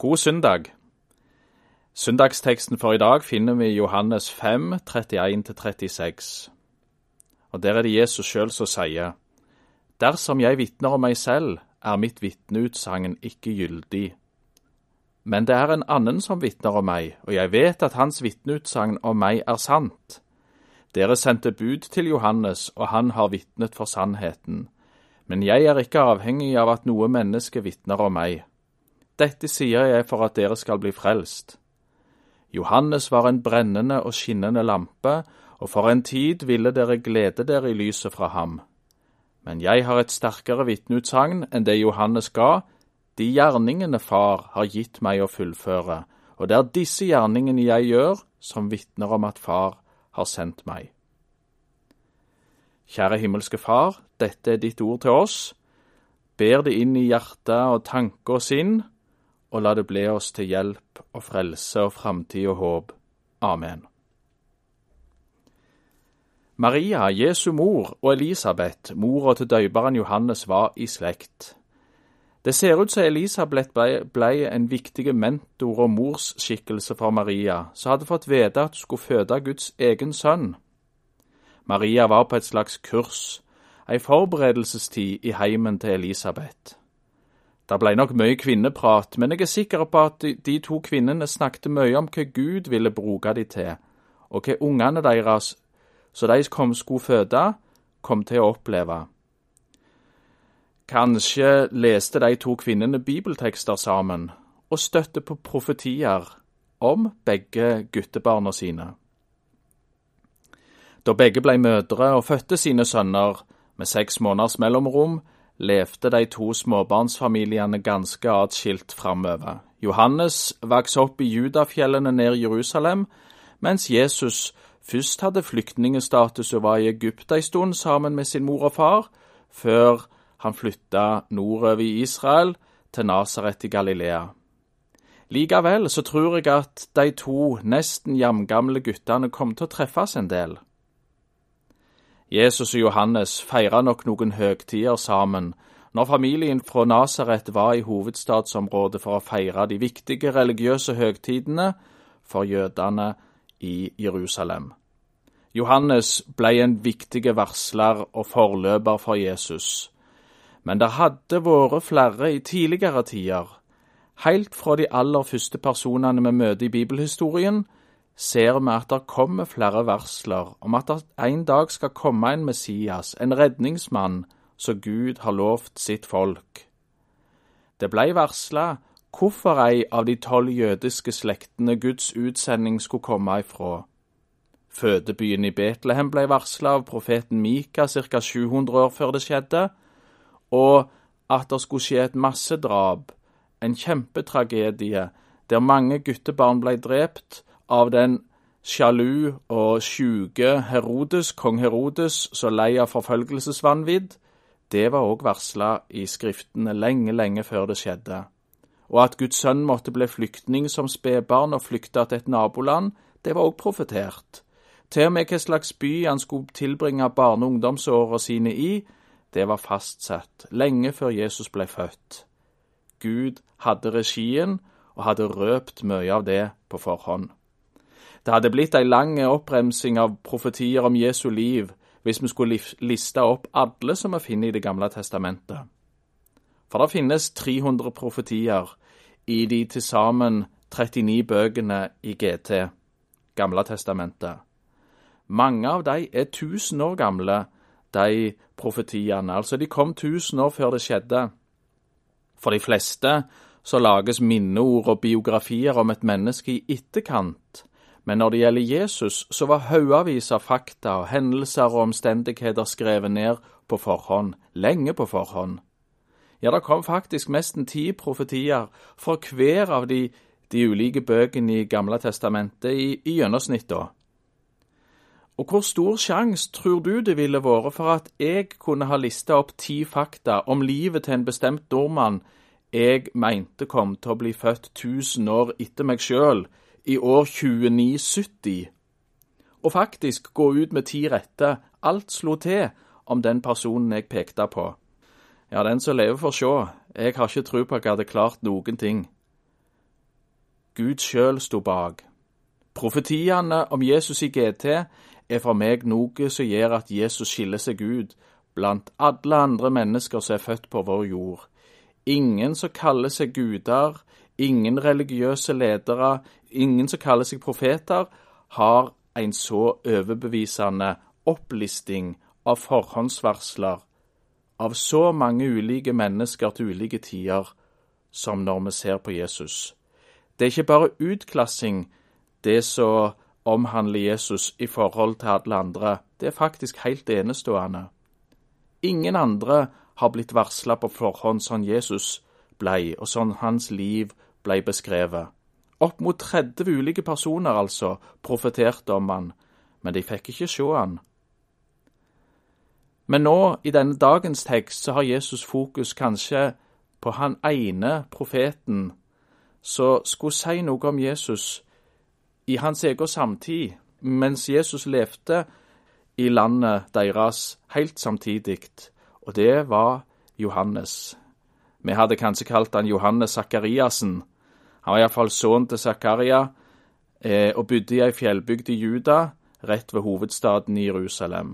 God søndag. Søndagsteksten for i dag finner vi i Johannes 5, 31-36. Og Der er det Jesus sjøl som sier, Dersom jeg vitner om meg selv, er mitt vitneutsagn ikke gyldig. Men det er en annen som vitner om meg, og jeg vet at hans vitneutsagn om meg er sant. Dere sendte bud til Johannes, og han har vitnet for sannheten. Men jeg er ikke avhengig av at noe menneske vitner om meg. Dette sier jeg for at dere skal bli frelst. Johannes var en brennende og skinnende lampe, og for en tid ville dere glede dere i lyset fra ham. Men jeg har et sterkere vitneutsagn enn det Johannes ga, de gjerningene Far har gitt meg å fullføre, og det er disse gjerningene jeg gjør, som vitner om at Far har sendt meg. Kjære himmelske Far, dette er ditt ord til oss. Ber det inn i hjerte og tanke og sinn, og la det bli oss til hjelp og frelse og framtid og håp. Amen. Maria, Jesu mor, og Elisabeth, mora til døyperen Johannes, var i slekt. Det ser ut som Elisabeth ble, ble en viktig mentor og morsskikkelse for Maria, som hadde fått vite at hun skulle føde Guds egen sønn. Maria var på et slags kurs, ei forberedelsestid i heimen til Elisabeth. Det ble nok mye kvinneprat, men jeg er sikker på at de to kvinnene snakket mye om hva Gud ville bruke dem til, og hva ungene deres, så de kom skulle føde, kom til å oppleve. Kanskje leste de to kvinnene bibeltekster sammen og støtte på profetier om begge guttebarna sine. Da begge ble mødre og fødte sine sønner med seks måneders mellomrom, levde de to småbarnsfamiliene ganske atskilt framover. Johannes vokste opp i Judafjellene nær Jerusalem, mens Jesus først hadde flyktningestatus og var i Egypt en stund sammen med sin mor og far, før han flytta nordover i Israel, til Nasaret i Galilea. Likevel så tror jeg at de to nesten jamgamle guttene kom til å treffes en del. Jesus og Johannes feira nok noen høgtider sammen når familien fra Nasaret var i hovedstadsområdet for å feire de viktige religiøse høgtidene for jødene i Jerusalem. Johannes ble en viktig varsler og forløper for Jesus, men det hadde vært flere i tidligere tider. Helt fra de aller første personene vi møter i bibelhistorien, ser vi at det kommer flere varsler om at det en dag skal komme en Messias, en redningsmann, som Gud har lovt sitt folk. Det blei varsla hvorfor ei av de tolv jødiske slektene Guds utsending skulle komme ifra. Fødebyen i Betlehem blei varsla av profeten Mika ca. 700 år før det skjedde, og at det skulle skje et massedrap, en kjempetragedie, der mange guttebarn blei drept av den sjalu og sjuke Herodes, kong Herodes, så lei av forfølgelsesvanvidd, det var òg varsla i skriftene lenge, lenge før det skjedde. Og at Guds sønn måtte bli flyktning som spedbarn og flykte til et naboland, det var òg profetert. Til og med hva slags by han skulle tilbringe barne- og ungdomsåra sine i, det var fastsatt lenge før Jesus ble født. Gud hadde regien og hadde røpt mye av det på forhånd. Det hadde blitt ei lang oppremsing av profetier om Jesu liv hvis vi skulle liste opp alle som vi finner i Det gamle testamentet. For det finnes 300 profetier i de til sammen 39 bøkene i GT, Gamle testamentet. Mange av de er 1000 år gamle, de profetiene. Altså, de kom 1000 år før det skjedde. For de fleste så lages minneord og biografier om et menneske i etterkant men når det gjelder Jesus, så var haugavis av fakta og hendelser og omstendigheter skrevet ned på forhånd, lenge på forhånd. Ja, det kom faktisk nesten ti profetier fra hver av de, de ulike bøkene i Gamle testamentet i, i gjennomsnitt. Og hvor stor sjanse tror du det ville vært for at jeg kunne ha lista opp ti fakta om livet til en bestemt nordmann jeg mente kom til å bli født tusen år etter meg sjøl, i år 2970, og faktisk gå ut med ti rette, alt slo til om den personen jeg pekte på. Ja, den som lever får sjå, jeg har ikke tro på at jeg hadde klart noen ting. Gud sjøl sto bak. Profetiene om Jesus i GT er for meg noe som gjør at Jesus skiller seg ut blant alle andre mennesker som er født på vår jord. Ingen som kaller seg guder, ingen religiøse ledere, ingen som kaller seg profeter, har en så overbevisende opplisting av forhåndsvarsler av så mange ulike mennesker til ulike tider som når vi ser på Jesus. Det er ikke bare utklassing, det som omhandler Jesus i forhold til alle andre. Det er faktisk helt enestående. Ingen andre har blitt varsla på forhånd sånn Jesus blei, og sånn hans liv blei beskrevet. Opp mot 30 ulike personer, altså, profeterte om han, men de fikk ikke se han. Men nå, i denne dagens tekst, så har Jesus fokus kanskje på han ene profeten som skulle si noe om Jesus i hans egen samtid, mens Jesus levde i landet deres helt samtidig, og det var Johannes. Vi hadde kanskje kalt han Johannes Sakariassen. Han var iallfall sønnen til Zakaria eh, og bodde i ei fjellbygd i Juda, rett ved hovedstaden i Jerusalem.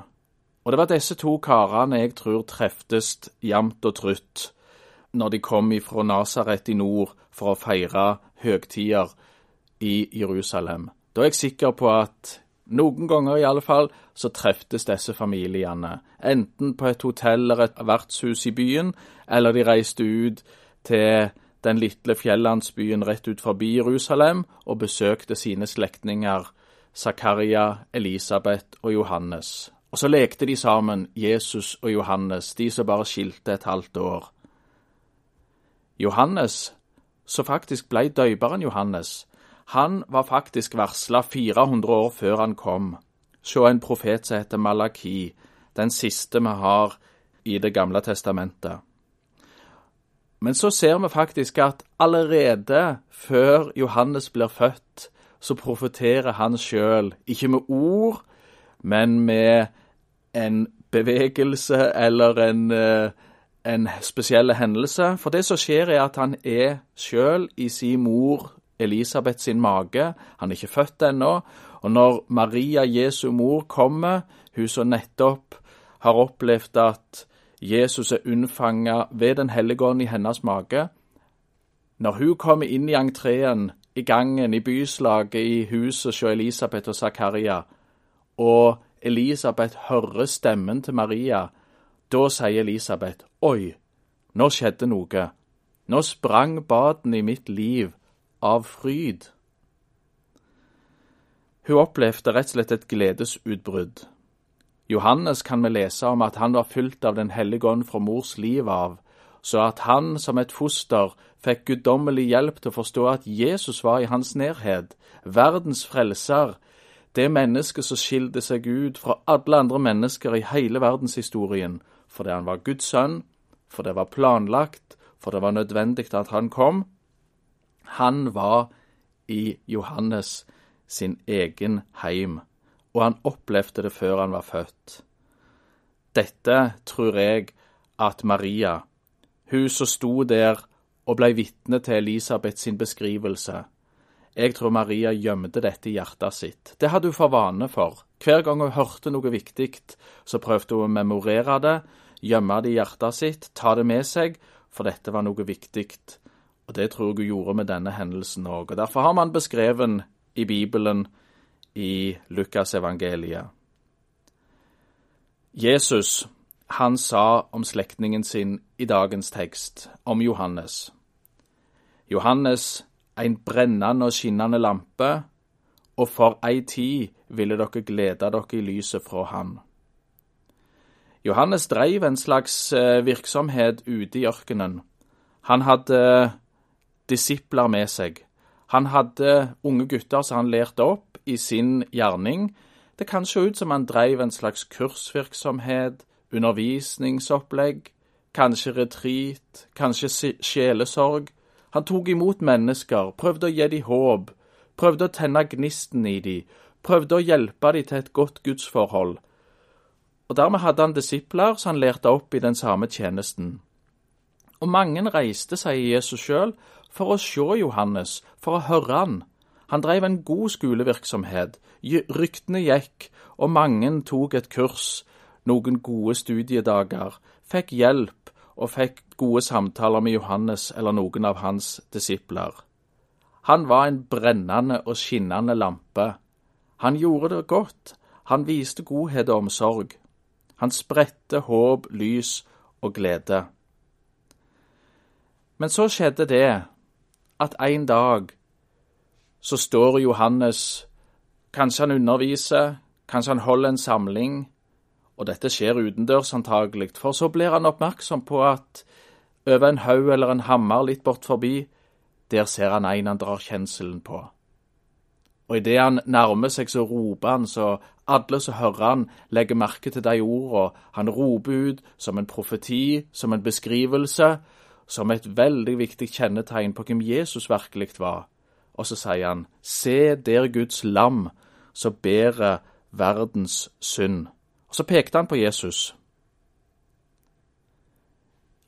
Og det var disse to karene jeg tror treftes jevnt og trutt når de kom ifra Nasaret i nord for å feire høgtider i Jerusalem. Da er jeg sikker på at noen ganger i alle fall så treftes disse familiene. Enten på et hotell eller et vertshus i byen, eller de reiste ut til den lille fjellandsbyen rett ut forbi Jerusalem og besøkte sine slektninger Zakaria, Elisabeth og Johannes. Og så lekte de sammen, Jesus og Johannes, de som bare skilte et halvt år. Johannes, som faktisk ble døyperen Johannes, han var faktisk varsla 400 år før han kom. Se en profet som heter Malaki, den siste vi har i Det gamle testamentet. Men så ser vi faktisk at allerede før Johannes blir født, så profeterer han sjøl, ikke med ord, men med en bevegelse eller en, eh, en spesiell hendelse. For det som skjer, er at han er sjøl i sin mor Elisabeth sin mage. Han er ikke født ennå. Og når Maria, Jesu mor, kommer, hun som nettopp har opplevd at Jesus er unnfanga ved Den hellige ånd i hennes mage Når hun kommer inn i entreen, i gangen, i byslaget, i huset hos Elisabeth og Zakaria, og Elisabeth hører stemmen til Maria, da sier Elisabeth, oi, nå skjedde noe. Nå sprang baden i mitt liv av fryd. Hun opplevde rett og slett et gledesutbrudd. Johannes kan vi lese om at han var fylt av Den hellige ånd fra mors liv av, så at han som et foster fikk guddommelig hjelp til å forstå at Jesus var i hans nærhet, verdens frelser, det mennesket som skilte seg ut fra alle andre mennesker i hele verdenshistorien, fordi han var Guds sønn, for det var planlagt, for det var nødvendig at han kom, han var i Johannes sin egen heim, og han opplevde det før han var født. Dette tror jeg at Maria, hun som sto der og ble vitne til Elisabeth sin beskrivelse, jeg tror Maria gjemte dette i hjertet sitt. Det hadde hun for vane for. Hver gang hun hørte noe viktig, så prøvde hun å memorere det, gjemme det i hjertet sitt, ta det med seg, for dette var noe viktig og det tror jeg hun gjorde med denne hendelsen òg. Derfor har man beskreven i Bibelen i Lukasevangeliet. Jesus, han sa om slektningen sin i dagens tekst, om Johannes. Johannes, en brennende og skinnende lampe, og for ei tid ville dere glede dere i lyset fra han. Johannes dreiv en slags eh, virksomhet ute i ørkenen. Han hadde disipler med seg. Han hadde unge gutter som han lærte opp i sin gjerning. Det kan se ut som han drev en slags kursvirksomhet, undervisningsopplegg, kanskje retreat, kanskje sjelesorg. Han tok imot mennesker, prøvde å gi dem håp, prøvde å tenne gnisten i dem, prøvde å hjelpe dem til et godt gudsforhold. Og Dermed hadde han disipler som han lærte opp i den samme tjenesten. Og mange reiste, sier Jesus sjøl, for å se Johannes, for å høre han. Han drev en god skolevirksomhet. Ryktene gikk, og mange tok et kurs, noen gode studiedager, fikk hjelp og fikk gode samtaler med Johannes eller noen av hans disipler. Han var en brennende og skinnende lampe. Han gjorde det godt, han viste godhet og omsorg. Han spredte håp, lys og glede. Men så skjedde det at en dag så står Johannes Kanskje han underviser, kanskje han holder en samling, og dette skjer utendørs antagelig, for så blir han oppmerksom på at over en haug eller en hammer litt bort forbi, der ser han en han drar kjenselen på. Og idet han nærmer seg, så roper han så alle som hører han, legger merke til de ordene. Han roper ut som en profeti, som en beskrivelse, som et veldig viktig kjennetegn på hvem Jesus virkelig var. Og så sier han, se der Guds lam som bærer verdens synd. Og så pekte han på Jesus.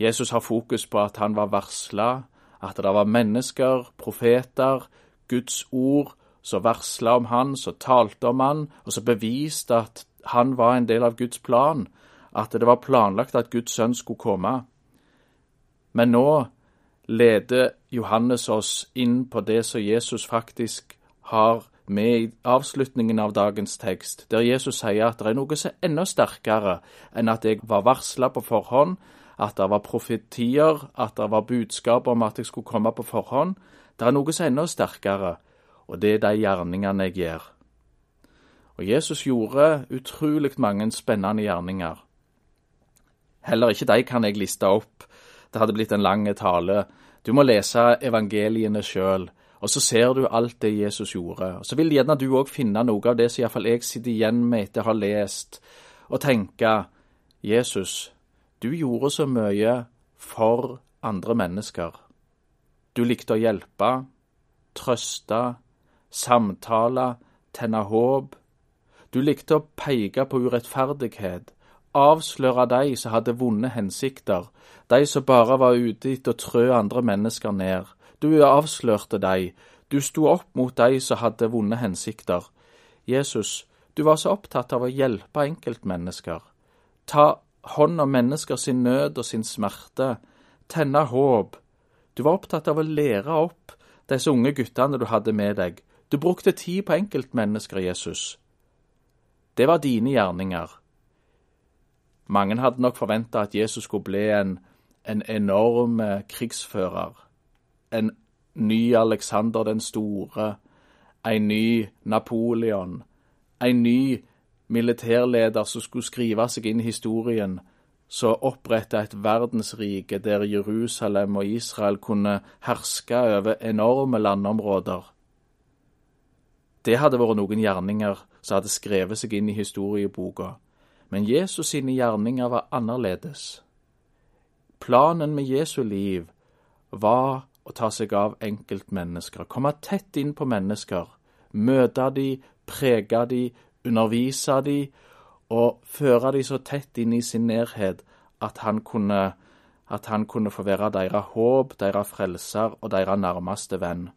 Jesus har fokus på at han var varsla, at det var mennesker, profeter, Guds ord, som varsla om han, som talte om han, og som beviste at han var en del av Guds plan, at det var planlagt at Guds sønn skulle komme. Men nå leder Johannes oss inn på det som Jesus faktisk har med i avslutningen av dagens tekst, der Jesus sier at det er noe som er enda sterkere enn at jeg var varsla på forhånd, at det var profetier, at det var budskap om at jeg skulle komme på forhånd. Det er noe som er enda sterkere, og det er de gjerningene jeg gjør. Og Jesus gjorde utrolig mange spennende gjerninger. Heller ikke de kan jeg liste opp. Det hadde blitt en lang tale. Du må lese evangeliene sjøl. Og så ser du alt det Jesus gjorde. Og Så vil gjerne du òg finne noe av det som iallfall jeg sitter igjen med etter å ha lest, og tenke Jesus, du gjorde så mye for andre mennesker. Du likte å hjelpe, trøste, samtale, tenne håp. Du likte å peke på urettferdighet, avsløre de som hadde vonde hensikter, de som bare var ute etter å trø andre mennesker ned. Du avslørte deg. Du sto opp mot de som hadde vonde hensikter. Jesus, du var så opptatt av å hjelpe enkeltmennesker. Ta hånd om mennesker sin nød og sin smerte. Tenne håp. Du var opptatt av å lære opp disse unge guttene du hadde med deg. Du brukte tid på enkeltmennesker, Jesus. Det var dine gjerninger. Mange hadde nok forventa at Jesus skulle bli en, en enorm krigsfører en ny Alexander den store, en ny Napoleon, en ny militærleder som skulle skrive seg inn i historien, som oppretta et verdensrike der Jerusalem og Israel kunne herske over enorme landområder. Det hadde vært noen gjerninger som hadde skrevet seg inn i historieboka, men Jesus sine gjerninger var annerledes. Planen med Jesu liv var å ta seg av enkeltmennesker. Komme tett inn på mennesker. Møte de, prege de, undervise de, og føre de så tett inn i sin nærhet at han kunne, at han kunne få være deres håp, deres frelser og deres nærmeste venn.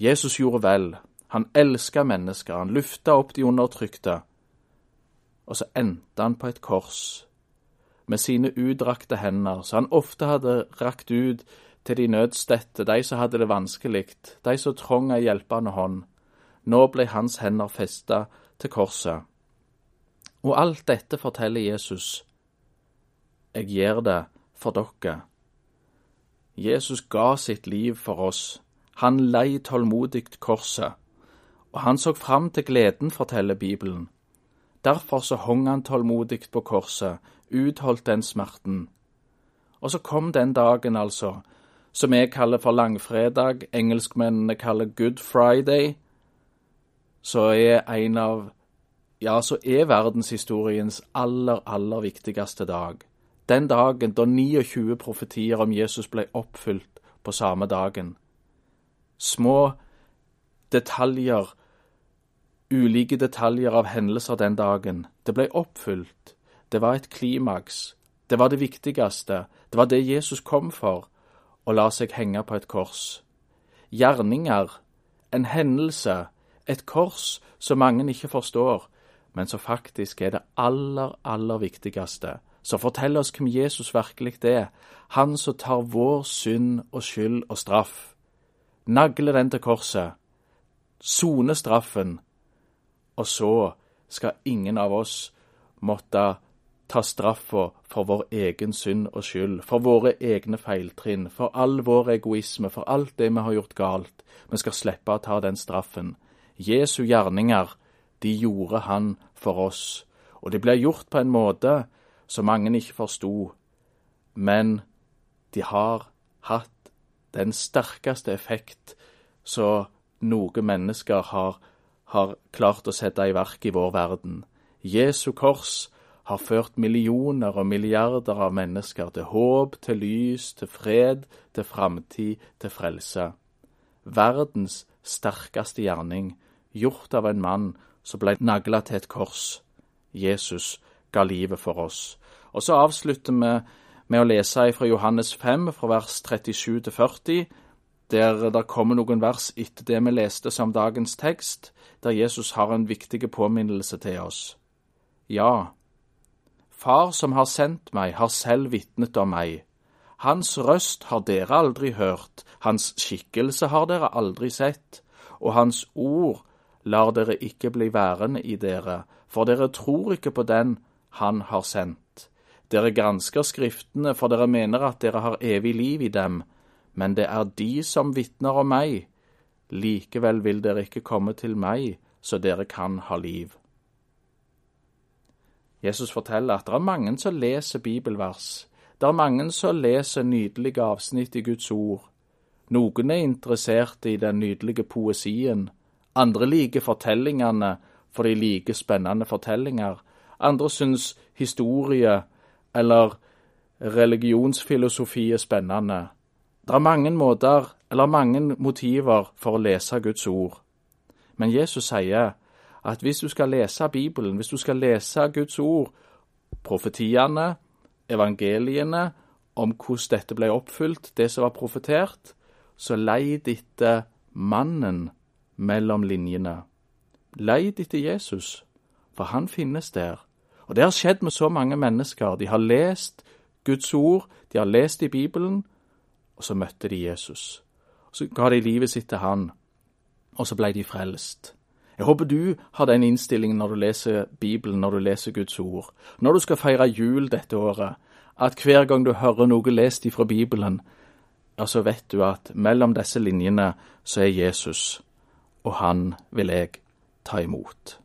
Jesus gjorde vel. Han elska mennesker. Han lufta opp de undertrykte. Og så endte han på et kors med sine utdrakte hender, så han ofte hadde rakt ut til de nødstedte, de som hadde det vanskelig, de som trong ei hjelpende hånd. Nå ble hans hender festa til korset. Og alt dette forteller Jesus. Jeg gjør det for dere. Jesus ga sitt liv for oss. Han lei tålmodig korset. Og han så fram til gleden, forteller Bibelen. Derfor så hong han tålmodig på korset, utholdt den smerten. Og så kom den dagen, altså, som jeg kaller for langfredag, engelskmennene kaller Good Friday, så er en av ja, så er verdenshistoriens aller, aller viktigste dag. Den dagen da 29 profetier om Jesus ble oppfylt på samme dagen. Små detaljer, ulike detaljer av hendelser den dagen. Det ble oppfylt. Det var et klimaks. Det var det viktigste. Det var det Jesus kom for å la seg henge på et kors. Gjerninger, en hendelse, et kors som mange ikke forstår, men som faktisk er det aller, aller viktigste. Som forteller oss hvem Jesus virkelig er. Han som tar vår synd og skyld og straff. Nagler den til korset. Soner straffen. Og så skal ingen av oss måtte ta straffa for vår egen synd og skyld, for våre egne feiltrinn, for all vår egoisme, for alt det vi har gjort galt. Vi skal slippe å ta den straffen. Jesu gjerninger, de gjorde han for oss. Og det ble gjort på en måte som mange ikke forsto, men de har hatt den sterkeste effekt så noe mennesker har, har klart å sette i verk i vår verden. Jesu kors har ført millioner og milliarder av mennesker til håp, til lys, til fred, til framtid, til frelse. Verdens sterkeste gjerning, gjort av en mann som ble nagla til et kors. Jesus ga livet for oss. Og så avslutter vi med å lese fra Johannes 5, fra vers 37 til 40, der det kommer noen vers etter det vi leste som dagens tekst, der Jesus har en viktig påminnelse til oss. Ja, Far som har sendt meg, har selv vitnet om meg. Hans røst har dere aldri hørt, hans skikkelse har dere aldri sett, og hans ord lar dere ikke bli værende i dere, for dere tror ikke på den han har sendt. Dere gransker Skriftene, for dere mener at dere har evig liv i dem, men det er de som vitner om meg. Likevel vil dere ikke komme til meg, så dere kan ha liv. Jesus forteller at det er mange som leser bibelvers. Det er mange som leser nydelige avsnitt i Guds ord. Noen er interessert i den nydelige poesien. Andre liker fortellingene, for de liker spennende fortellinger. Andre syns historie eller religionsfilosofi er spennende. Det er mange måter, eller mange motiver, for å lese Guds ord. Men Jesus sier at hvis du skal lese Bibelen, hvis du skal lese Guds ord, profetiene, evangeliene, om hvordan dette ble oppfylt, det som var profetert, så leid etter mannen mellom linjene. Leid etter Jesus, for han finnes der. Og det har skjedd med så mange mennesker. De har lest Guds ord, de har lest i Bibelen, og så møtte de Jesus. Så ga de livet sitt til han, og så ble de frelst. Jeg håper du har den innstillingen når du leser Bibelen, når du leser Guds ord. Når du skal feire jul dette året, at hver gang du hører noe lest ifra Bibelen, ja, så vet du at mellom disse linjene så er Jesus, og han vil jeg ta imot.